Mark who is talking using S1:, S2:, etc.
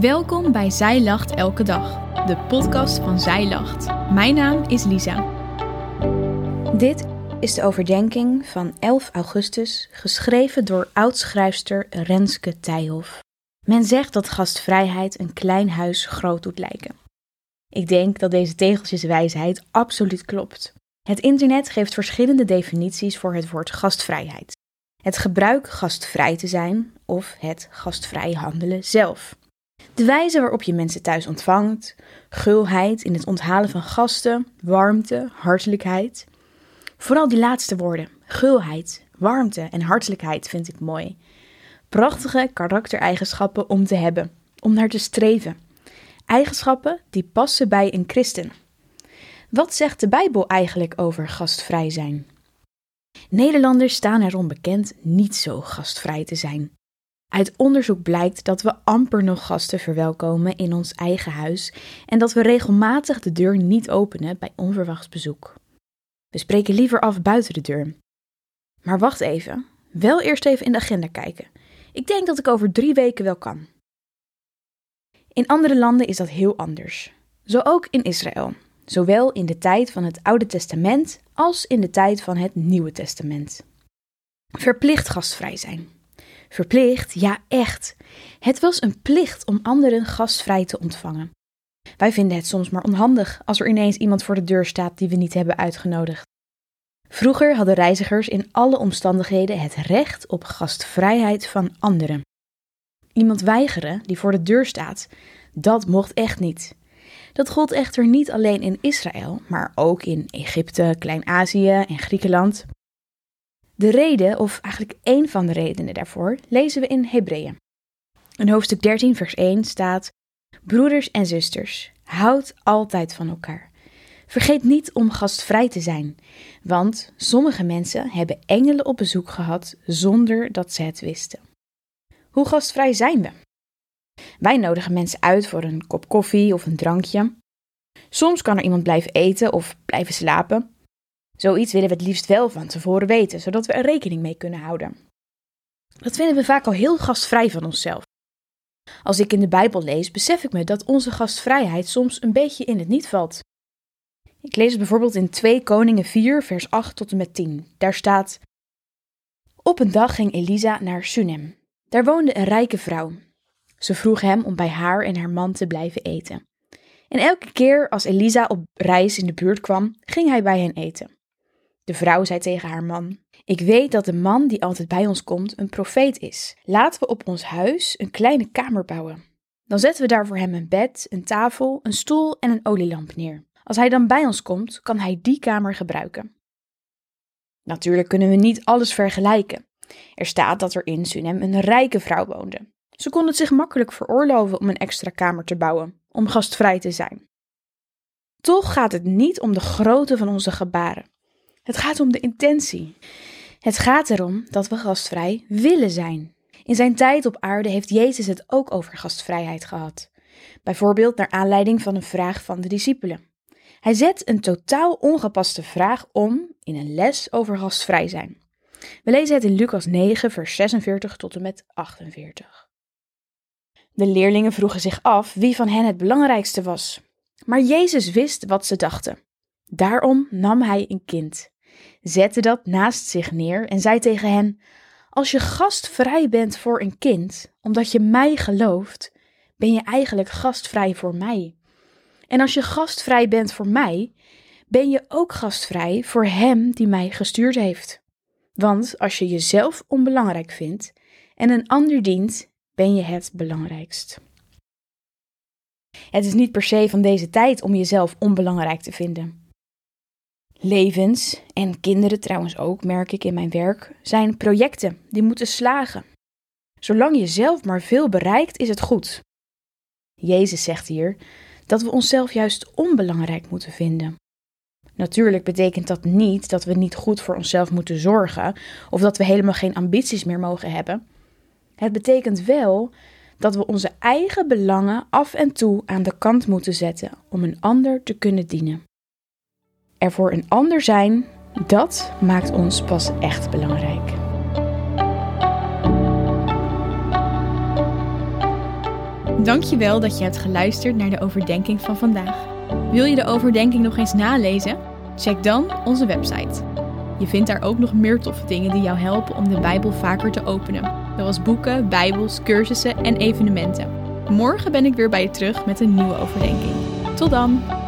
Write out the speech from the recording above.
S1: Welkom bij Zij Lacht Elke Dag, de podcast van Zij Lacht. Mijn naam is Lisa.
S2: Dit is de overdenking van 11 augustus, geschreven door oudschrijfster Renske Tijhoff. Men zegt dat gastvrijheid een klein huis groot doet lijken. Ik denk dat deze tegeltjeswijsheid absoluut klopt. Het internet geeft verschillende definities voor het woord gastvrijheid. Het gebruik gastvrij te zijn of het gastvrij handelen zelf. De wijze waarop je mensen thuis ontvangt, gulheid in het onthalen van gasten, warmte, hartelijkheid. Vooral die laatste woorden, gulheid, warmte en hartelijkheid vind ik mooi. Prachtige karaktereigenschappen om te hebben, om naar te streven. Eigenschappen die passen bij een christen. Wat zegt de Bijbel eigenlijk over gastvrij zijn? Nederlanders staan erom bekend niet zo gastvrij te zijn. Uit onderzoek blijkt dat we amper nog gasten verwelkomen in ons eigen huis en dat we regelmatig de deur niet openen bij onverwachts bezoek. We spreken liever af buiten de deur. Maar wacht even, wel eerst even in de agenda kijken. Ik denk dat ik over drie weken wel kan. In andere landen is dat heel anders. Zo ook in Israël, zowel in de tijd van het Oude Testament als in de tijd van het Nieuwe Testament. Verplicht gastvrij zijn. Verplicht, ja echt. Het was een plicht om anderen gastvrij te ontvangen. Wij vinden het soms maar onhandig als er ineens iemand voor de deur staat die we niet hebben uitgenodigd. Vroeger hadden reizigers in alle omstandigheden het recht op gastvrijheid van anderen. Iemand weigeren die voor de deur staat, dat mocht echt niet. Dat gold echter niet alleen in Israël, maar ook in Egypte, Klein-Azië en Griekenland. De reden, of eigenlijk één van de redenen daarvoor, lezen we in Hebreeën. In hoofdstuk 13, vers 1 staat: Broeders en zusters, houd altijd van elkaar. Vergeet niet om gastvrij te zijn, want sommige mensen hebben engelen op bezoek gehad zonder dat ze het wisten. Hoe gastvrij zijn we? Wij nodigen mensen uit voor een kop koffie of een drankje. Soms kan er iemand blijven eten of blijven slapen. Zoiets willen we het liefst wel van tevoren weten, zodat we er rekening mee kunnen houden. Dat vinden we vaak al heel gastvrij van onszelf. Als ik in de Bijbel lees, besef ik me dat onze gastvrijheid soms een beetje in het niet valt. Ik lees bijvoorbeeld in 2 Koningen 4, vers 8 tot en met 10. Daar staat: Op een dag ging Elisa naar Sunem. Daar woonde een rijke vrouw. Ze vroeg hem om bij haar en haar man te blijven eten. En elke keer als Elisa op reis in de buurt kwam, ging hij bij hen eten. De vrouw zei tegen haar man: Ik weet dat de man die altijd bij ons komt een profeet is. Laten we op ons huis een kleine kamer bouwen. Dan zetten we daar voor hem een bed, een tafel, een stoel en een olielamp neer. Als hij dan bij ons komt, kan hij die kamer gebruiken. Natuurlijk kunnen we niet alles vergelijken. Er staat dat er in Sunem een rijke vrouw woonde. Ze kon het zich makkelijk veroorloven om een extra kamer te bouwen, om gastvrij te zijn. Toch gaat het niet om de grootte van onze gebaren. Het gaat om de intentie. Het gaat erom dat we gastvrij willen zijn. In zijn tijd op aarde heeft Jezus het ook over gastvrijheid gehad. Bijvoorbeeld naar aanleiding van een vraag van de discipelen. Hij zet een totaal ongepaste vraag om in een les over gastvrij zijn. We lezen het in Lucas 9, vers 46 tot en met 48. De leerlingen vroegen zich af wie van hen het belangrijkste was. Maar Jezus wist wat ze dachten. Daarom nam hij een kind, zette dat naast zich neer en zei tegen hen: Als je gastvrij bent voor een kind, omdat je mij gelooft, ben je eigenlijk gastvrij voor mij. En als je gastvrij bent voor mij, ben je ook gastvrij voor Hem die mij gestuurd heeft. Want als je jezelf onbelangrijk vindt en een ander dient, ben je het belangrijkst. Het is niet per se van deze tijd om jezelf onbelangrijk te vinden. Levens, en kinderen trouwens ook, merk ik in mijn werk, zijn projecten die moeten slagen. Zolang je zelf maar veel bereikt, is het goed. Jezus zegt hier dat we onszelf juist onbelangrijk moeten vinden. Natuurlijk betekent dat niet dat we niet goed voor onszelf moeten zorgen of dat we helemaal geen ambities meer mogen hebben. Het betekent wel dat we onze eigen belangen af en toe aan de kant moeten zetten om een ander te kunnen dienen. Er voor een ander zijn, dat maakt ons pas echt belangrijk.
S1: Dankjewel dat je hebt geluisterd naar de overdenking van vandaag. Wil je de overdenking nog eens nalezen? Check dan onze website. Je vindt daar ook nog meer toffe dingen die jou helpen om de Bijbel vaker te openen. Zoals boeken, bijbels, cursussen en evenementen. Morgen ben ik weer bij je terug met een nieuwe overdenking. Tot dan!